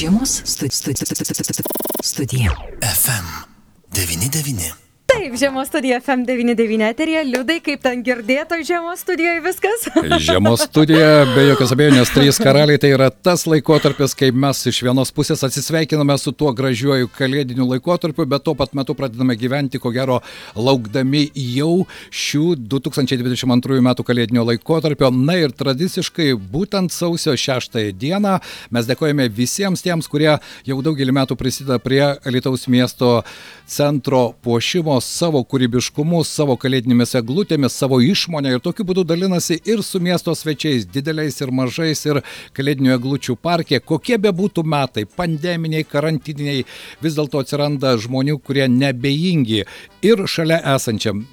Žiemos studi- studi- studi- studija. FM 99. Taip, žiemos studija FM99 eterija. Liudai, kaip ten girdėto žiemos studijoje viskas? Žiemos studija, be jokios abejonės, trys karaliai tai yra tas laikotarpis, kai mes iš vienos pusės atsisveikiname su tuo gražiuoju kalėdiniu laikotarpiu, bet tuo pat metu pradedame gyventi, ko gero, laukdami jau šių 2022 metų kalėdinio laikotarpio. Na ir tradiciškai būtent sausio 6 dieną mes dėkojame visiems tiems, kurie jau daugelį metų prisideda prie Alitaus miesto centro puošimo savo kūrybiškumu, savo kalėdinėmis eglutėmis, savo išmonę ir tokiu būdu dalinasi ir su miesto svečiais, dideliais ir mažais, ir kalėdinių eglučių parke. Kokie be būtų metai, pandeminiai, karantiniai, vis dėlto atsiranda žmonių, kurie nebejingi ir šalia esančiam,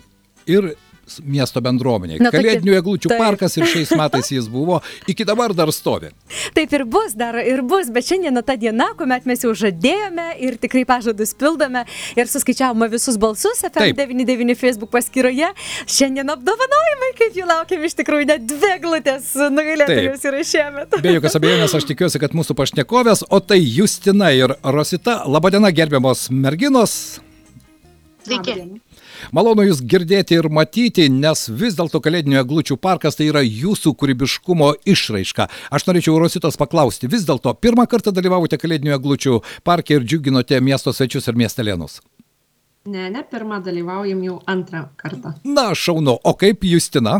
ir miesto bendruomeniai. Na, tokie- Kalėdinių eglučių taip. parkas ir šiais metais jis buvo, iki dabar dar stovi. Taip ir bus, dar ir bus, bet šiandien ta diena, kuomet mes jau žadėjome ir tikrai pažadus pildome ir suskaičiavome visus balsus FM99 Facebook paskyroje. Šiandien apdovanojimai, kaip jų laukiam iš tikrųjų, net dvi glutės nugalėtojus yra šiemet. Be jokios abejonės, aš tikiuosi, kad mūsų pašnekovės, o tai Justina ir Rosita. Labadiena, gerbiamos merginos. Sveiki. Malonu Jūs girdėti ir matyti, nes vis dėlto Kalėdinių eglučių parkas tai yra Jūsų kūrybiškumo išraiška. Aš norėčiau Rositos paklausti, vis dėlto pirmą kartą dalyvavote Kalėdinių eglučių parke ir džiuginote miesto svečius ir miestelėnus. Ne, ne, pirmą dalyvaujam jau antrą kartą. Na, šaunu, o kaip Justina?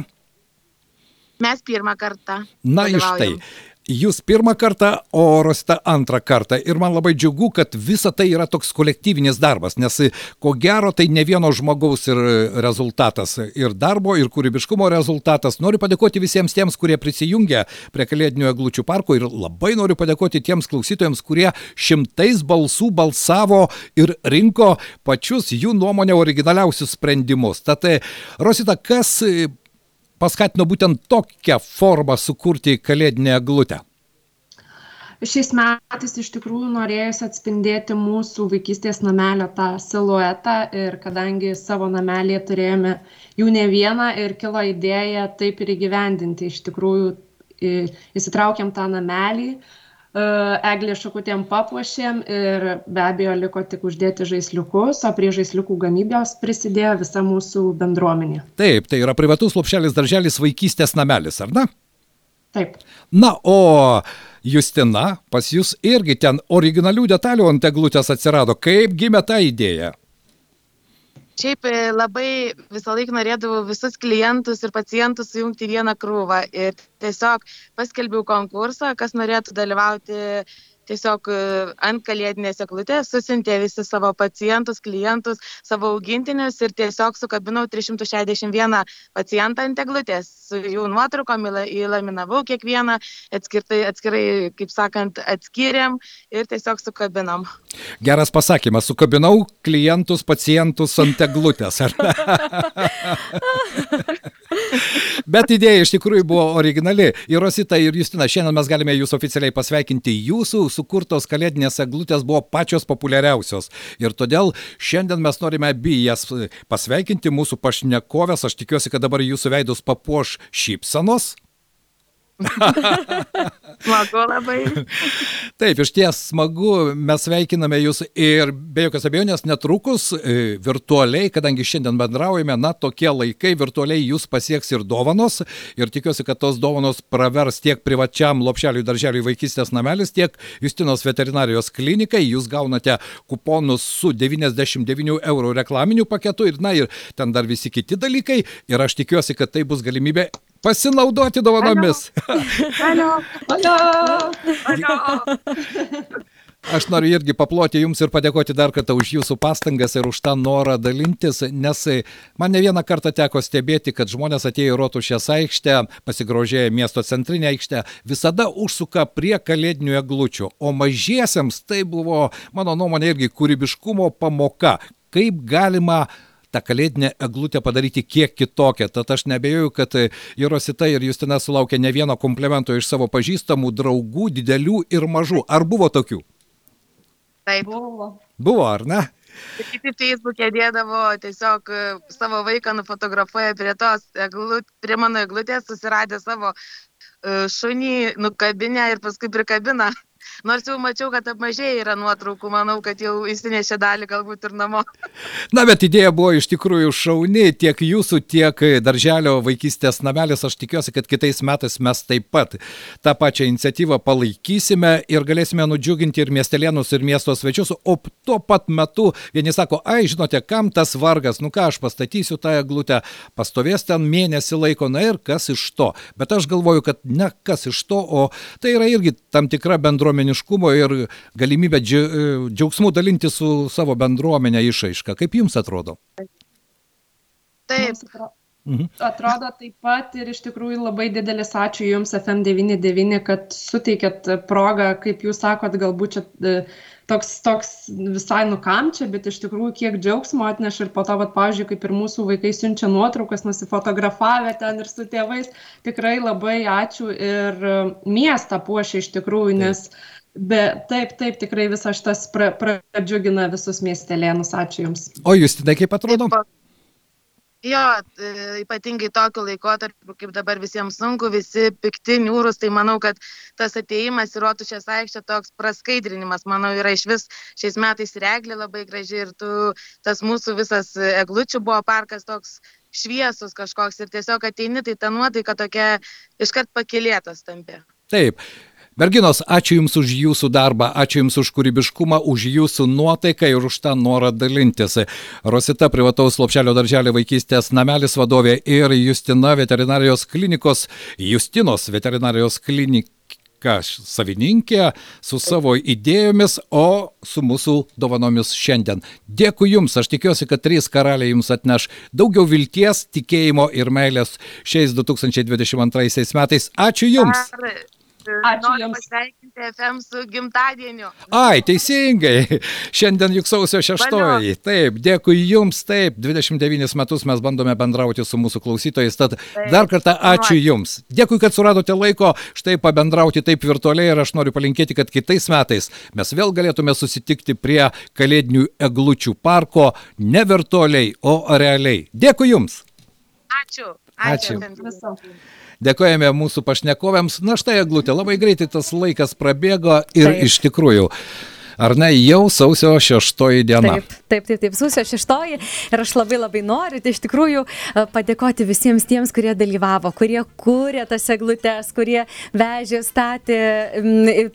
Mes pirmą kartą. Na, iš tai. Jūs pirmą kartą, o Rosita antrą kartą. Ir man labai džiugu, kad visa tai yra toks kolektyvinis darbas, nes ko gero tai ne vieno žmogaus ir rezultatas. Ir darbo, ir kūrybiškumo rezultatas. Noriu padėkoti visiems tiems, kurie prisijungia prie Kalėdinių eglučių parko ir labai noriu padėkoti tiems klausytojams, kurie šimtais balsų balsavo ir rinko pačius jų nuomonę originaliausius sprendimus. Tad, e, Rosita, kas e, paskatino būtent tokią formą sukurti kalėdinę eglutę? Šiais metais iš tikrųjų norėjusi atspindėti mūsų vaikystės namelio tą siluetą ir kadangi savo namelėje turėjome jų ne vieną ir kilo idėja taip ir įgyvendinti. Iš tikrųjų į- įsitraukėm tą namelį, e, eglė šakutėm papuošėm ir be abejo liko tik uždėti žaisliukus, o prie žaisliukų gamybos prisidėjo visa mūsų bendruomenė. Taip, tai yra privatus lopšelis darželis vaikystės namelis, ar ne? Taip. Na, o Justina, pas jūs irgi ten originalių detalių ant eglutės atsirado. Kaip gimė ta idėja? Šiaip e, labai visą laiką norėdavau visus klientus ir pacientus sujungti į vieną krūvą. Ir tiesiog paskelbiau konkursą, kas norėtų dalyvauti tiesiog e, ant kalėdinės eglutės, susintė visi savo pacientus, klientus, savo augintinius ir tiesiog sukabinau 361 pacientą ant eglutės. Su jų nuotraukom įla- įlaminavau kiekvieną, atskirtai, atskirai, kaip sakant, atskiriam ir tiesiog sukabinom. Geras pasakymas, sukabinau klientus, pacientus ant eglutės. ar ne? Bet idėja iš tikrųjų buvo originali. Ir Rosita ir Justina, šiandien mes galime jūs oficialiai pasveikinti. Jūsų sukurtos kalėdinės eglutės buvo pačios populiariausios. Ir todėl šiandien mes norime abi jas pasveikinti, mūsų pašnekovės. Aš tikiuosi, kad dabar jūsų veidus papuoš šypsanos. Smagu labai. Taip, iš ties smagu, mes sveikiname Jūs ir be jokios abejonės netrukus e, virtualiai, kadangi šiandien bendraujame, na, tokie laikai virtualiai Jūs pasieks ir dovanos ir tikiuosi, kad tos dovanos pravers tiek privačiam lopšeliui darželiui vaikystės namelis, tiek Justinos veterinarijos klinikai. Jūs gaunate kuponus su 99 eurų reklaminiu paketu ir, na, ir ten dar visi kiti dalykai ir aš tikiuosi, kad tai bus galimybė pasinaudoti dovanomis. Alio. Aš noriu irgi paploti Jums ir padėkoti dar kartą už Jūsų pastangas ir už tą norą dalintis, nes man ne vieną kartą teko stebėti, kad žmonės atėjo į Rotušės aikštę, pasigrožėję miesto centrinę aikštę, visada užsuka prie kalėdinių eglučių, o mažiesiems tai buvo, mano nuomonė, irgi kūrybiškumo pamoka, kaip galima tą kalėdinę eglutę padaryti kiek kitokią. Tad aš nebejoju, kad ir Rosita, ir Justina sulaukė ne vieno komplimento iš savo pažįstamų draugų, didelių ir mažų. Ar buvo tokių? Taip. Buvo. Buvo, ar ne? Kiti Facebook'e dėdavo tiesiog e, savo vaiką nufotografuoja prie tos, eglut, prie mano eglutės, susiradę savo e, šunį, nukabinę ir paskui prikabina. Nors jau mačiau, kad apmažėjai yra nuotraukų, manau, kad jau įsinešė dalį galbūt ir namo. Na, bet idėja buvo iš tikrųjų šauni, tiek jūsų, tiek darželio vaikystės namelis. Aš tikiuosi, kad kitais metais mes taip pat tą pačią iniciatyvą palaikysime ir galėsime nudžiuginti ir miestelėnus, ir miesto svečius. O tuo pat metu vieni sako, ai, žinote, kam tas vargas, nu ką, aš pastatysiu tą eglutę, pastovės ten mėnesį laiko, na ir kas iš to. Bet aš galvoju, kad ne kas iš to, o tai yra irgi tam tikra bendruomeniškumo ir galimybė džiaugsmų dalinti su savo bendruomenė išaiška. Kaip jums atrodo? Taip. Atro- Atrodo taip pat ir iš tikrųjų labai didelis ačiū Jums FM99, kad suteikėt progą, kaip Jūs sakot, galbūt čia e, toks, toks visai nukam čia, bet iš tikrųjų kiek džiaugsmo atneša ir po to, vat, pavyzdžiui, kaip ir mūsų vaikai siunčia nuotraukas, nusifotografavę ten ir su tėvais, tikrai labai ačiū ir e, miestą puošia iš tikrųjų, nes be, taip, taip, tikrai visas šitas pra- pradžiugina visus miestelėnus, ačiū Jums. O jūs, tai kaip atrodo? Taip, Jo, ypatingai tokiu laikotarpiu, kaip dabar visiems sunku, visi pikti, niūrus, tai manau, kad tas ateimas į Rotušės aikštę toks praskaidrinimas, manau, yra iš vis šiais metais reglė labai graži ir tu, tas mūsų visas eglučių buvo parkas toks šviesus kažkoks ir tiesiog ateini, tai ta nuotaika tokia iškart pakilėtas tampi. Taip. Merginos, ačiū Jums už Jūsų darbą, ačiū Jums už kūrybiškumą, už Jūsų nuotaiką ir už tą norą dalintis. Rosita privataus lopšelio darželio vaikystės namelis vadovė ir Justina veterinarijos klinikos, Justinos veterinarijos klinika savininkė su savo idėjomis, o su mūsų dovanomis šiandien. Dėkui Jums, aš tikiuosi, kad trys karaliai Jums atneš daugiau vilties, tikėjimo ir meilės šiais 2022 metais. Ačiū Jums. Ar, Ačiū noriu Jums. pasveikinti FM su gimtadieniu. Ai, teisingai. Šiandien juk sausio šeštoji. Taip, dėkui Jums, taip. 29 metus mes bandome bendrauti su mūsų klausytojais. Tad dar kartą ačiū Jums. Dėkui, kad suradote laiko štai pabendrauti taip virtualiai ir aš noriu palinkėti, kad kitais metais mes vėl galėtume susitikti prie Kalėdinių eglučių parko ne virtualiai, o realiai. Dėkui Jums. Ačiū. Ačiū. FM. Viso. Dėkojame mūsų pašnekovėms. Na štai, Eglutė, labai greitai tas laikas prabėgo ir Taip. iš tikrųjų. Ar ne, jau sausio šeštoji diena. Taip, taip, taip, taip, sausio šeštoji ir aš labai labai noriu tai iš tikrųjų e, padėkoti visiems tiems, kurie dalyvavo, kurie kūrė tas eglutes, kurie vežė, statė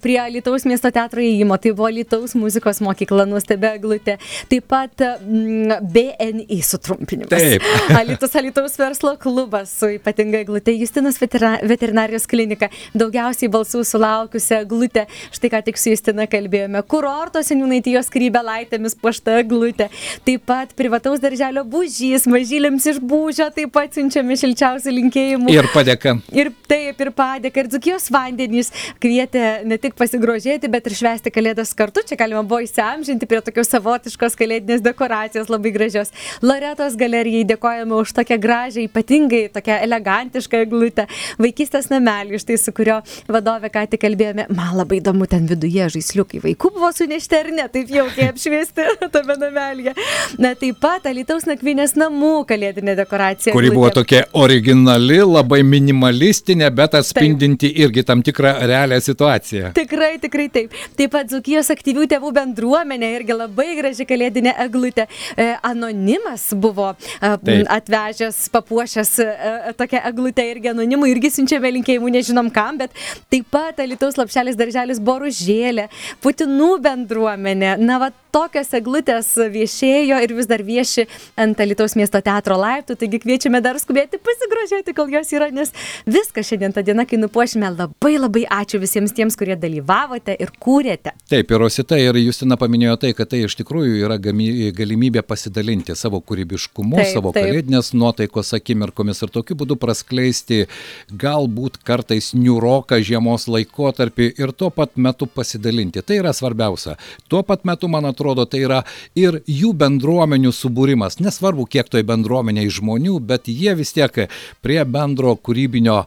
prie Lietuvos miesto teatro įėjimo, tai buvo Lietuvos muzikos mokykla, nuostabi eglutė, taip pat m, BNI sutrumpinimas. Taip. Alitus Alitus verslo klubas su ypatinga eglutė, Justinas veterinarijos klinika, daugiausiai balsų sulaukusi eglutė, štai ką tik su Justina kalbėjome, kurorto seniūnaitijos krybelaitėmis puošta eglutė, taip pat privataus darželio būžys, mažylėms iš būžio, taip pat siunčiame šilčiausių linkėjimų. Ir padėka. Ir taip, ir padėka, ir dzukijos vandenys kvietė ne tik pasigrožėti, bet ir švęsti kalėdas kartu. Čia galima buvo įsiamžinti prie tokios savotiškos kalėdinės dekoracijos, labai gražios. Loretos galerijai dėkojame už tokią gražią, ypatingai tokią elegantišką eglutę. Vaikystės namelį, štai su kurio vadovė ką tik kalbėjome. Man labai įdomu ten viduje žaisliukai. Vaikų buvo sunešti ar ne, taip jaukiai apšviesti tame namelėje. Na taip pat Alitaus nakvinės namų kalėdinė dekoracija. kuri buvo tokia originali, labai minimalistinė, bet atspindinti irgi tam tikrą realią situaciją. Tikrai, tikrai taip. Taip pat Zukijos aktyvių tėvų bendruomenė irgi labai graži kalėdinė eglutė. E, anonimas buvo e, Taip. atvežęs, papuošęs e, tokią eglutę irgi anonimų, irgi siunčiame linkėjimų, nežinom kam, bet taip pat Alitaus lapšelis darželis Boružėlė, Putinų bendruomenė. Na, va, tokios eglutės viešėjo ir vis dar vieši ant Alitaus miesto teatro laiptų, taigi kviečiame dar skubėti pasigrožėti, kol jos yra, nes viskas šiandien tą dieną, kai nupuošime, labai labai ačiū visiems tiems, kurie dalyvavote ir kūrėte. Taip, ir Rosita ir Justina paminėjo tai, kad tai iš tikrųjų yra gami- galimybė pasidalinti savo kūrybiškumu, Taip, savo taip. kalėdinės nuotaikos akimirkomis ir tokiu būdu praskleisti galbūt kartais niuroką žiemos laikotarpį ir tuo pat metu pasidalinti. Tai yra svarbiausia. Tuo pat metu, man atrodo, tai yra ir jų bendruomenių subūrimas. Nesvarbu, kiek toj bendruomeniai žmonių, bet jie vis tiek prie bendro kūrybinio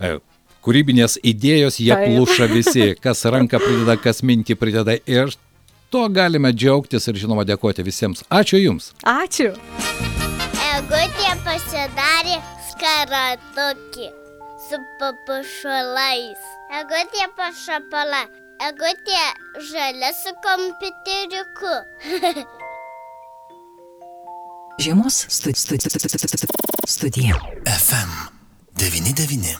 e, kūrybinės idėjos jie Taip. pluša visi, kas ranką prideda, kas mintį prideda ir tuo galime džiaugtis ir žinoma dėkoti visiems. Ačiū Jums. Ačiū. Egutė pasidarė skaratukį su papušalais. Egutė pašapala Egutė žalia su kompiuteriuku. Žiemos stu- stu- stu- stu- stu- stu- studija. FM 99.